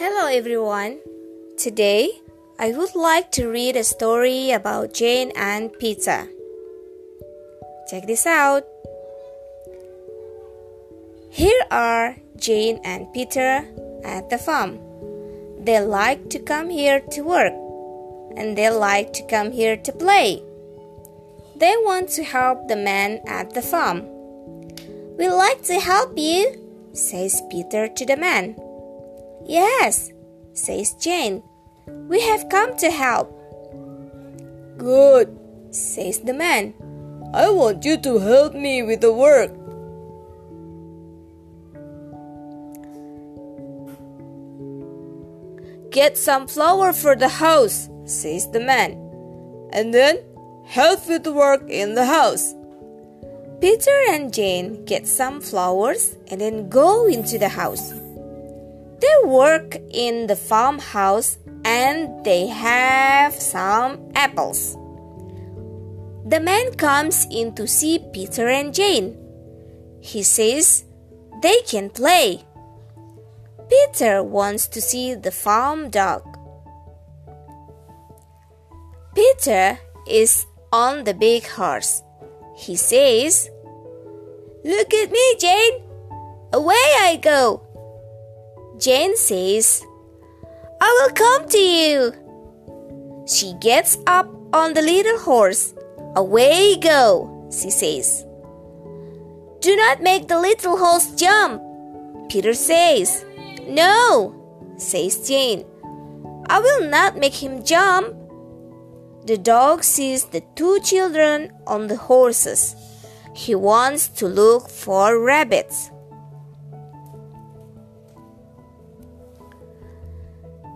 Hello everyone. Today I would like to read a story about Jane and Peter. Check this out. Here are Jane and Peter at the farm. They like to come here to work and they like to come here to play. They want to help the man at the farm. We like to help you, says Peter to the man. Yes, says Jane. We have come to help. Good, says the man. I want you to help me with the work. Get some flour for the house, says the man. And then help with the work in the house. Peter and Jane get some flowers and then go into the house. They work in the farmhouse and they have some apples. The man comes in to see Peter and Jane. He says they can play. Peter wants to see the farm dog. Peter is on the big horse. He says, Look at me, Jane. Away I go. Jane says, I will come to you. She gets up on the little horse. Away go, she says. Do not make the little horse jump. Peter says, No, says Jane. I will not make him jump. The dog sees the two children on the horses. He wants to look for rabbits.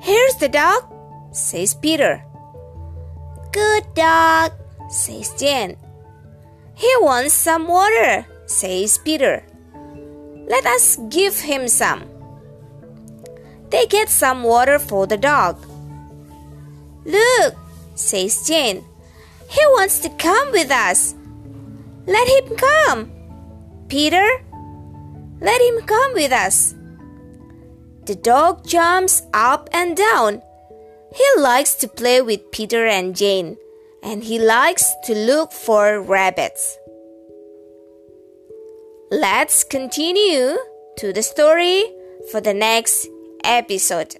Here's the dog, says Peter. Good dog, says Jane. He wants some water, says Peter. Let us give him some. They get some water for the dog. Look, says Jane. He wants to come with us. Let him come. Peter, let him come with us. The dog jumps up and down. He likes to play with Peter and Jane, and he likes to look for rabbits. Let's continue to the story for the next episode.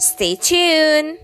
Stay tuned.